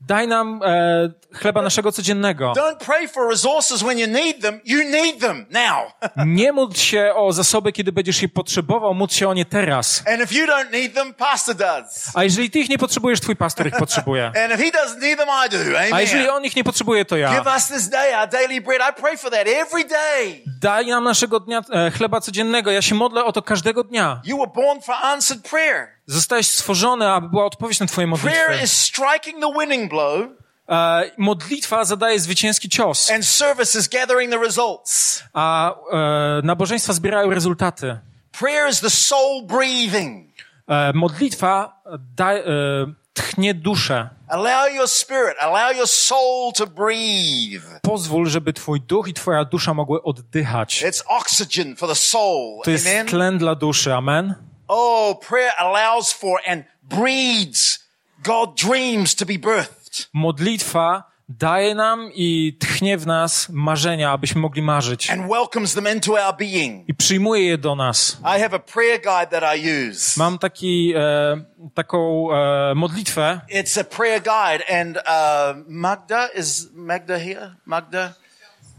Daj nam e, chleba naszego codziennego. Nie módl się o zasoby, kiedy będziesz je potrzebował, módl się o nie teraz. A jeżeli ty ich nie potrzebujesz, twój pastor ich potrzebuje. A jeżeli on ich nie potrzebuje, to ja. Daj nam naszego dnia e, chleba codziennego. Ja się modlę o to każdego dnia. You were born for answered prayer. Zostałeś stworzony, aby była odpowiedź na twoje Prayer modlitwy. is striking the winning blow, E, modlitwa zadaje zwycięski cios, and service is gathering the results. a e, nabożeństwa zbierają rezultaty. Prayer is the soul breathing. E, modlitwa da, e, tchnie duszę. Allow your spirit, allow your soul to breathe. Pozwól, żeby twój duch i twoja dusza mogły oddychać. It's oxygen for the soul. To jest Amen. tlen dla duszy. Amen. Oh, prayer allows for and breeds God dreams to be birthed. Modlitwa daje nam i tchnie w nas marzenia, abyśmy mogli marzyć. and welcomes them into our being. I przyjmuje je do nas. I have a prayer guide that I use. Mam taki, e, taką e, modlitwę. It's a prayer guide, and uh, Magda is Magda here. Magda,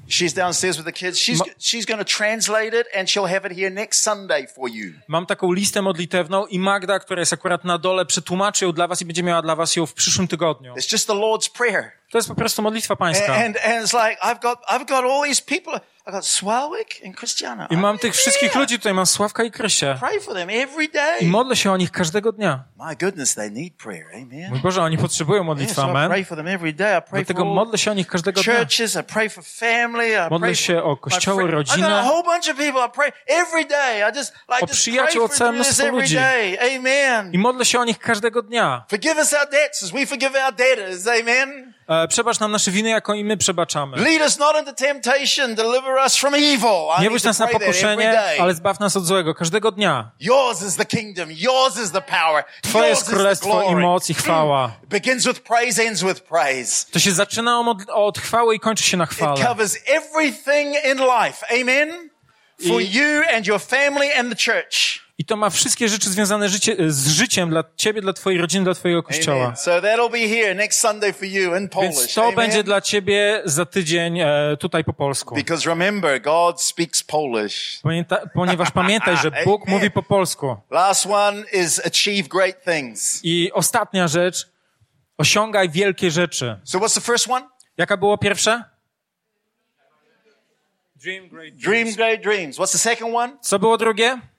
she's downstairs with the kids. She's Ma- she's going to translate it, and she'll have it here next Sunday for you. Mam taką listę modlitewną i Magda, która jest akurat na dole, przetłumaczy ją dla was i będzie miała dla was ją w przyszłym tygodniu. It's just the Lord's prayer, To jest po prostu modlitwa pańska. and and it's like I've got I've got all these people. I got Swarwick and Christiana. I mam tych wszystkich ludzi, tutaj mam Sławka i Krysię. Pray for them every day. I modlę się o nich każdego dnia. My goodness, they need prayer. Amen. Mój Boże, oni potrzebują modlitwy, amen. pray for them every day. I pray for Dlatego modlę się o nich każdego dnia. churches. I pray for family. I Modlę pray się for o kościoły, rodzinę. whole bunch of people. I pray every day. I just like O przyjaciół, o całe mnóstwo every ludzi. day. Amen. I modlę się o nich każdego dnia. Forgive us our debts as we forgive our debtors. Amen. E, przebacz nam nasze winy, jako i my przebaczamy. Lead us not into temptation. Deliver us from evil. I Nie wódź nas na pokuszenie, ale zbaw nas od złego każdego dnia. Yours is the kingdom. Yours is the power. Twoje jest królestwo i moc i chwała. Begins with praise, ends with praise. To się zaczyna od, od chwały i kończy się na It chwale. covers everything in life. Amen. For you and your family and the church. I to ma wszystkie rzeczy związane życie, z życiem dla ciebie, dla twojej rodziny, dla twojego kościoła. So Więc to Amen. będzie dla ciebie za tydzień e, tutaj po polsku. Because remember, God speaks Polish. Pamięta, ponieważ pamiętaj, że Bóg mówi po polsku. Last one is achieve great things. I ostatnia rzecz, osiągaj wielkie rzeczy. So what's the first one? Jaka było pierwsza? Dream great Dream great dreams. What's the second one? Co było drugie?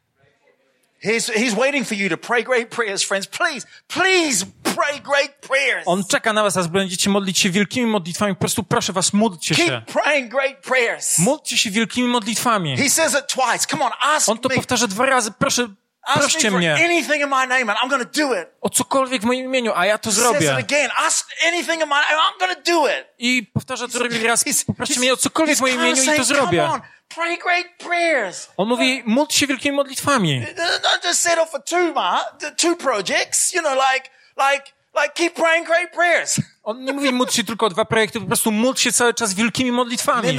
He's, he's waiting for you to pray great prayers, friends. Please, please pray great prayers. On czeka na was, aż będziecie modlić się wielkimi modlitwami. Po prostu proszę was, módlcie się. Keep praying great prayers. Módlcie się wielkimi modlitwami. He says it twice. Come on, ask On to me. powtarza dwa razy. Proszę, For mnie anything in my name and I'm going to do it. o cokolwiek w moim imieniu, a ja to zrobię. again. Ask anything in my name. I'm going to do it. I powtarza to drugi raz. Poproście mnie o cokolwiek w moim imieniu i to zrobię. On, pray great prayers. On mówi, módl się wielkimi modlitwami. Don't just settle for two, ma, two projects. You know, like, like, like keep praying great prayers. On nie mówi, módl się tylko o dwa projekty, po prostu módl się cały czas wielkimi modlitwami.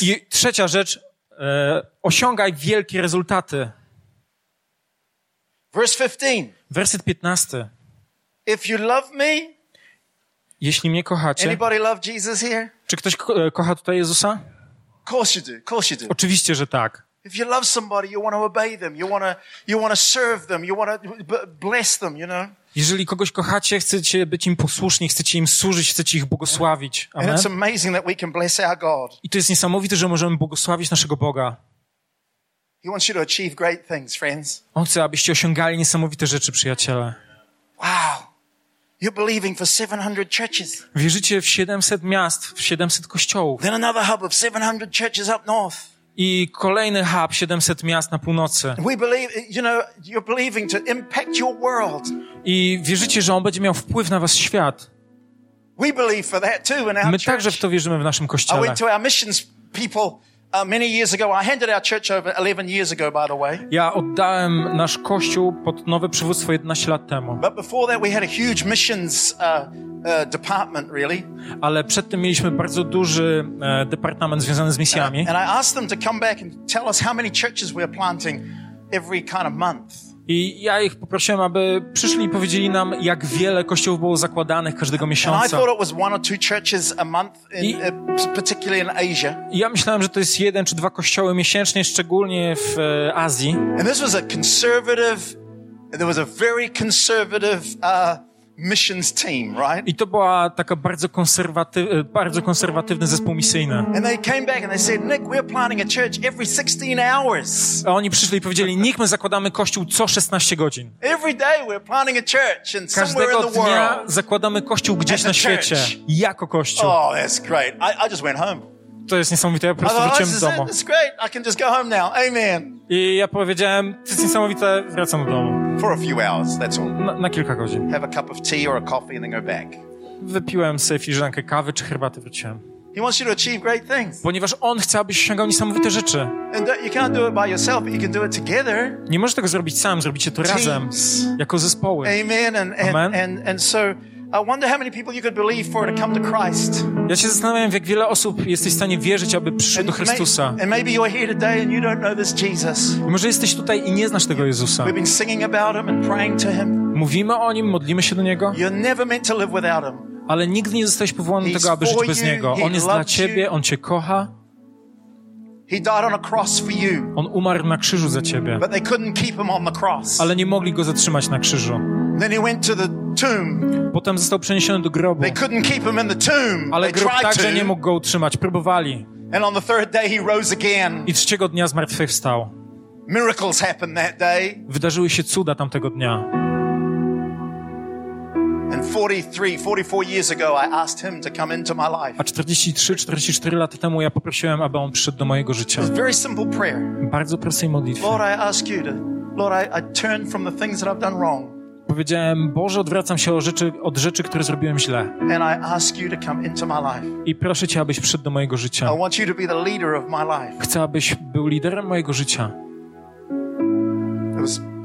I trzecia rzecz, osiągaj wielkie rezultaty. Verse 15. Werset 15. If you love me, Jeśli mnie kochacie, anybody love Jesus here? czy ktoś ko- e, kocha tutaj Jezusa? Course you do. Course you do. Oczywiście, że tak. If you love somebody, you want to obey them. You want to, you want to serve them. You want to b- bless them, you know? Jeżeli kogoś kochacie, chcecie być im posłuszni, chcecie im służyć, chcecie ich błogosławić. Amen. I to jest niesamowite, że możemy błogosławić naszego Boga. On chce, abyście osiągali niesamowite rzeczy, przyjaciele. Wow. You're believing for 700 churches. Wierzycie w 700 miast, w 700 kościołów Then another hub of 700 churches up north. I kolejny hub 700 miast na północy. Believe, you know. I wierzycie, że on będzie miał wpływ na was świat. My także w to wierzymy w naszym I kościele. went to our missions people many years ago. I handed our church over 11 years ago, by the way. Ja oddałem nasz kościół pod nowe przywództwo 11 lat temu, But before that, we had a huge missions uh, uh, department, really. ale przed tym mieliśmy bardzo duży e, departament związany z misjami. And I asked them to come back and tell us how many churches we're planting every kind of month. I ja ich poprosiłem, aby przyszli i powiedzieli nam, jak wiele kościołów było zakładanych każdego miesiąca. I- uh. I ja myślałem, że to jest jeden czy dwa kościoły miesięcznie, szczególnie w e, Azji. And this was a conservative, there was a very conservative uh, missions team, right? I to była taka bardzo, konserwaty, e, bardzo konserwatywny zespół misyjny. And they came back and they said, Nick, we're planting a church every 16 hours. A oni przyszli i powiedzieli, niech my zakładamy kościół co 16 godzin. Every day we're planting a church and somewhere Każdego in the dnia world. zakładamy kościół gdzieś na świecie. Jako kościół. Oh, that's great. I, I just went home. To jest niesamowite. Ja po prostu wróciłem do domu. I ja powiedziałem, to jest niesamowite, wracam do domu. For a few hours, that's all. Na, na kilka godzin. Have a cup of tea or a coffee and then go back. Wypiłem sobie filiżankę kawy czy herbaty, wróciłem. He wants you to achieve great things. Ponieważ on chce, abyś osiągał niesamowite rzeczy. And you can't do it by yourself, but you can do it together. Nie możesz tego zrobić sam, zrobicie to razem, Teams. jako zespoły. Amen. And, and, Amen. and, and so Ja się zastanawiam, jak wiele osób jesteś w stanie wierzyć, aby przyszły do Chrystusa. I może jesteś tutaj i nie znasz tego Jezusa. Mówimy o Nim, modlimy się do Niego, ale nigdy nie zostałeś powołany do tego, aby żyć bez Niego. On jest dla Ciebie. On Cię kocha, He died on a cross for you, On umarł na krzyżu za Ciebie, but they couldn't keep him on the cross. ale nie mogli Go zatrzymać na krzyżu. Then he went to the tomb. Potem został przeniesiony do grobu. They couldn't keep him in the tomb. Ale grób także nie mógł go utrzymać. Próbowali. And on the third day, he rose again. I trzeciego dnia zmartwychwstał. Miracles happened that day. Wydarzyły się cuda tamtego dnia. A 43-44 lata temu ja poprosiłem, aby on przyszedł do mojego życia. It's a very simple prayer. Bardzo prostej modlitwie. Lord, I ask you to, Lord, I, I turn from the things that I've done wrong. Powiedziałem, Boże, odwracam się od rzeczy, od rzeczy, które zrobiłem źle. And I ask you to come into my life. I proszę Cię, abyś przyszedł do mojego życia. I want you to be the leader of my life. Chcę, abyś był liderem mojego życia.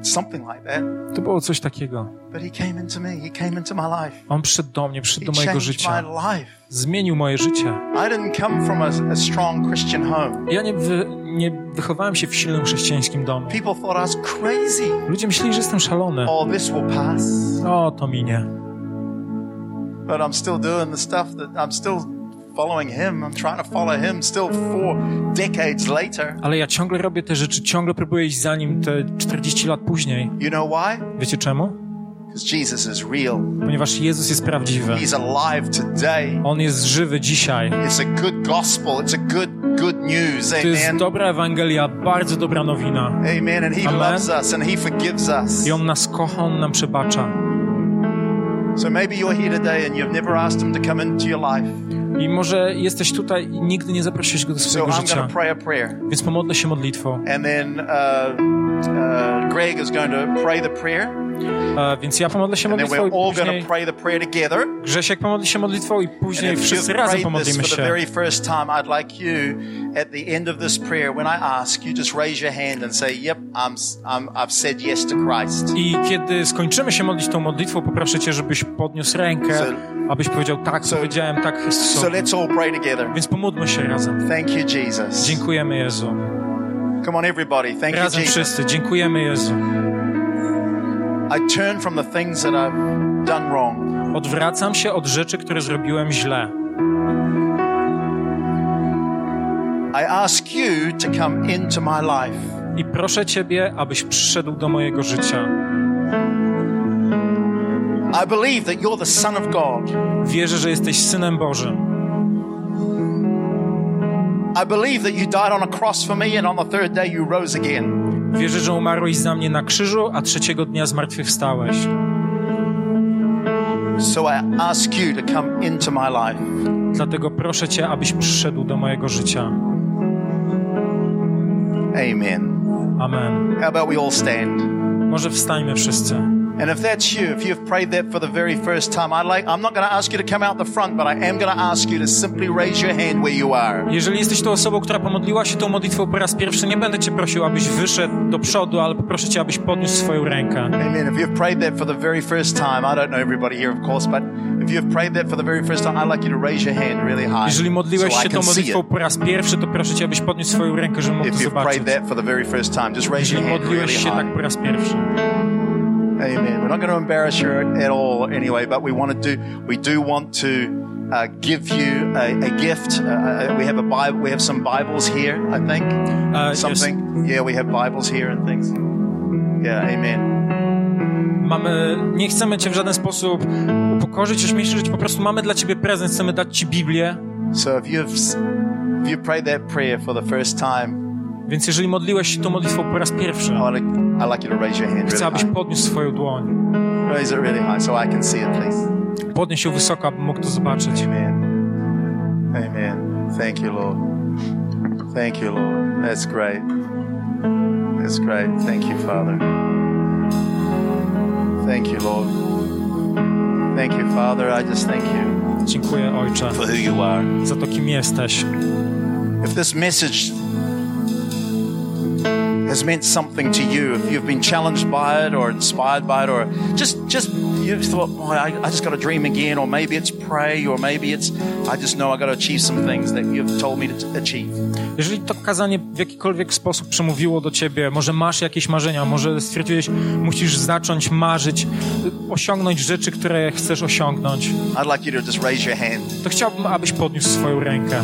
Something like that. To było coś takiego. But he came into me. He came into my life. On przyszedł do mnie, przyszedł do mojego życia. Zmienił moje życie. I didn't come from a, a strong Christian home. Ja nie, wy, nie wychowałem się w silnym chrześcijańskim domu. People thought I was crazy. Ludzie myśleli, że jestem szalony. Oh, this will pass. O, to minie. But I'm still doing the stuff that I'm still following him. I'm trying to follow him still four decades later. Ale ja ciągle robię te rzeczy, ciągle próbuję iść za nim te 40 lat później. You know why? Wiecie czemu? Because Jesus is real. Ponieważ Jezus jest prawdziwy. He's alive today. On jest żywy dzisiaj. It's a good gospel. It's a good good news. To jest Amen. dobra Ewangelia, bardzo dobra nowina. Amen. And he Amen. loves us and he forgives us. I On nas kocha, On nam przebacza. So maybe you're here today and you've never asked him to come into your life. I może jesteś tutaj i nigdy nie zaprosiłeś Go do So swojego I'm życia. Więc pomodlę się modlitwą. And then uh, uh, Greg is going to pray the prayer. E, więc ja pomodlę się modlitwą we're i później to pray the prayer together. Grzesiek pomodli się modlitwą i później wszyscy razem pomodlimy się. very first time, I'd like you at the end of this prayer, when I ask, you just raise your hand and say, "Yep, I'm, I'm, I've said yes to Christ." I kiedy skończymy się modlić tą modlitwą, poproszę Cię, żebyś podniósł rękę, So- abyś powiedział tak, so- powiedziałem tak So Chrystusowi. let's all pray together. Więc pomódlmy się razem. Thank you, Jesus. Dziękujemy Jezu. Come on, everybody. Thank you, Razem Jesus. wszyscy. Dziękujemy Jezu. I turn from the things that I've done wrong. Odwracam się od rzeczy, które zrobiłem źle. I ask you to come into my life. I proszę Ciebie, abyś przyszedł do mojego życia. I believe that you're the Son of God. Wierzę, że jesteś Synem Bożym. I believe that you died on a cross for me and on the third day you rose again. Wierzę, że umarłeś za mnie na krzyżu, a trzeciego dnia zmartwychwstałeś. So I ask you to come into my life. Dlatego proszę Cię, abyś przyszedł do mojego życia. Amen. Amen. How about we all stand? Może wstańmy wszyscy. And if that's you, if you've prayed that for the very first time, like, I'm not going to ask you to come out the front, but I am going to ask you to simply raise your hand where you are. Jeżeli jesteś tą osobą, która pomodliła się tą modlitwą po raz pierwszy, nie będę Cię prosił, abyś wyszedł do przodu, ale poproszę Cię, abyś podniósł swoją rękę. Amen. If you've prayed that for the very first time, I don't know everybody here, of course, but if you've prayed that for the very first time, I'd like you to raise your hand really high. Jeżeli modliłeś so się tą modlitwą it. po raz pierwszy, to proszę Cię, abyś podniósł swoją rękę, żebym mógł to If zobaczyć. prayed that for the very first time, just raise your hand really modliłeś się high. tak po raz pierwszy. Amen. We're not going to embarrass you at all anyway, but we want to do, we do want to uh, give you a, a gift. Uh, uh, we have a Bible, we have some Bibles here, I think. Uh, yes. Something. Yeah, we have Bibles here and things. Yeah, amen. Mamy, nie chcemy Cię w żaden sposób upokorzyć, ośmieszyć, po prostu mamy dla Ciebie prezent, chcemy dać Ci Biblię. So if you've, if you've prayed that prayer for the first time, Więc jeżeli modliłeś się tą modlitwą po raz pierwszy, chcę, abyś podniósł swoją dłoń. Raise it really high so I can see it, please. Podnieś ją wysoko, abym mógł to zobaczyć. Amen. Amen. Thank you, Lord. Thank you, Lord. That's great. That's great. Thank you, Father. Thank you, Lord. Thank you, Father. I just thank you Dziękuję, Ojcze, for who you are. za to, kim jesteś. If this message has meant something to you, if you've been challenged by it or inspired by it, or just just you've thought, boy, I, I just got to dream again, or maybe it's pray, or maybe it's I just know I got to achieve some things that you've told me to achieve. Jeżeli to kazanie w jakikolwiek sposób przemówiło do ciebie, może masz jakieś marzenia, może stwierdziłeś, musisz zacząć marzyć, osiągnąć rzeczy, które chcesz osiągnąć, I'd like you to just raise your hand. to chciałbym, abyś podniósł swoją rękę.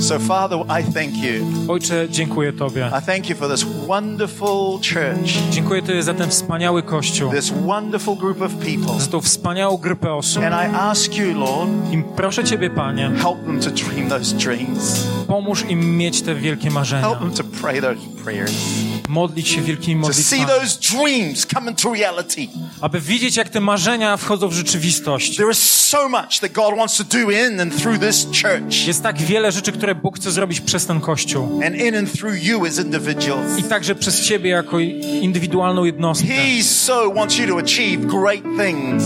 So, Father, I thank you. Ojcze, dziękuję Tobie. I thank you for this wonderful church, Dziękuję Tobie za ten wspaniały Kościół, this wonderful group of people. za tą wspaniałą grupę osób. And I ask you, Lord, I proszę Ciebie, Panie, help them to dream those dreams. pomóż im mieć te wielkie marzenia, Help them to pray those prayers. Modlić się wielkimi modlitwami, aby widzieć, jak te marzenia wchodzą w rzeczywistość. Jest tak wiele rzeczy, które Bóg chce zrobić przez ten Kościół. I także przez Ciebie jako indywidualną jednostkę.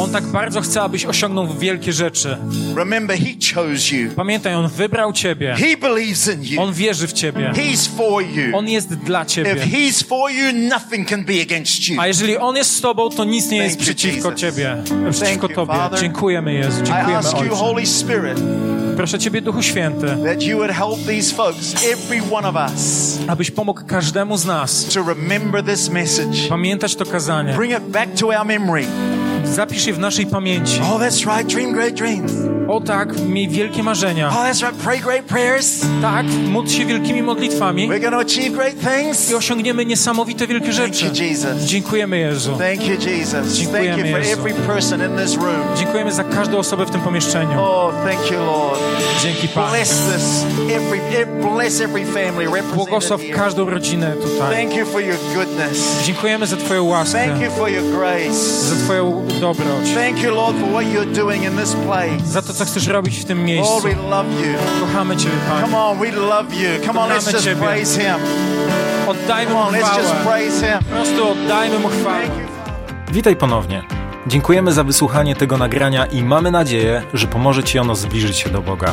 On tak bardzo chce, abyś osiągnął wielkie rzeczy. Pamiętaj, On wybrał Ciebie. On wierzy w Ciebie. On jest dla Ciebie. He's for you, nothing can be against you. A jeżeli On jest z Tobą, to nic nie jest przeciwko. Ciebie. Przeciwko Tobie. Dziękujemy Jezu. Dziękujemy Ojcze. Proszę Ciebie, Duchu Święty, abyś pomógł każdemu z nas pamiętać to kazanie. Bring it back to our memory. Zapisz je w naszej pamięci. Oh, that's right. Dream great dreams. O tak, miej wielkie marzenia. Oh, that's right. Pray great prayers. Tak, módl się wielkimi modlitwami We're to achieve great things. i osiągniemy niesamowite wielkie Thank rzeczy. you, Jesus. Dziękujemy Jezu. Thank you, Jesus. Thank Dziękujemy, you for Jezu. every person in this room. Dziękujemy za każdą osobę w tym pomieszczeniu. Oh, thank you, Lord. Dzięki Panie. Bless this, every, e- bless every family Błogosław represented here. każdą rodzinę tutaj. Thank you for your goodness. Dziękujemy za Twoją łaskę, Thank you for your grace. za Twoją dobroć, Thank you, Lord, for what you're doing in this place. za to, co chcesz robić w tym miejscu. Lord, we love you. Kochamy Ciebie, Come Panie. on, we love you. Come on, let's Kochamy just Ciebie. praise Him. Oddajmy Come Mu on, let's just chwałę. praise Him. Po prostu oddajmy Mu chwałę. Witaj ponownie. Dziękujemy za wysłuchanie tego nagrania i mamy nadzieję, że pomoże Ci ono zbliżyć się do Boga.